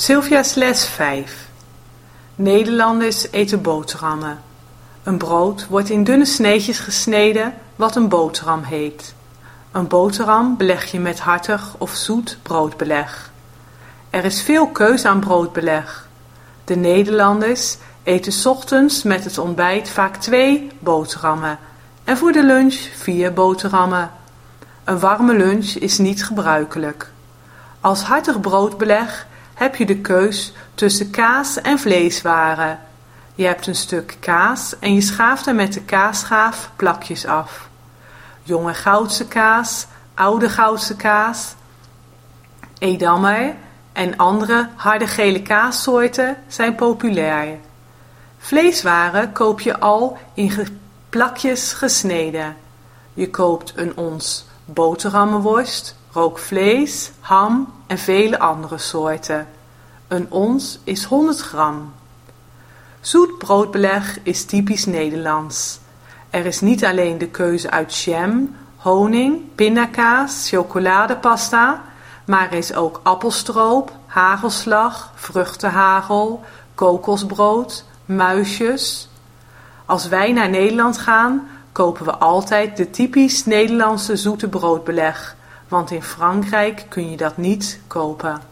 Sylvia's les 5 Nederlanders eten boterhammen. Een brood wordt in dunne sneetjes gesneden, wat een boterham heet. Een boterham beleg je met hartig of zoet broodbeleg. Er is veel keus aan broodbeleg. De Nederlanders eten ochtends met het ontbijt vaak twee boterhammen en voor de lunch vier boterhammen. Een warme lunch is niet gebruikelijk. Als hartig broodbeleg heb je de keus tussen kaas en vleeswaren. Je hebt een stuk kaas en je schaaft er met de kaasschaaf plakjes af. Jonge goudse kaas, oude goudse kaas, edammer en andere harde gele kaassoorten zijn populair. Vleeswaren koop je al in plakjes gesneden. Je koopt een ons boterhammenworst, rookvlees, ham en vele andere soorten. Een ons is 100 gram. Zoet broodbeleg is typisch Nederlands. Er is niet alleen de keuze uit jam, honing, pindakaas, chocoladepasta, maar er is ook appelstroop, hagelslag, vruchtenhagel, kokosbrood, muisjes. Als wij naar Nederland gaan, kopen we altijd de typisch Nederlandse zoete broodbeleg, want in Frankrijk kun je dat niet kopen.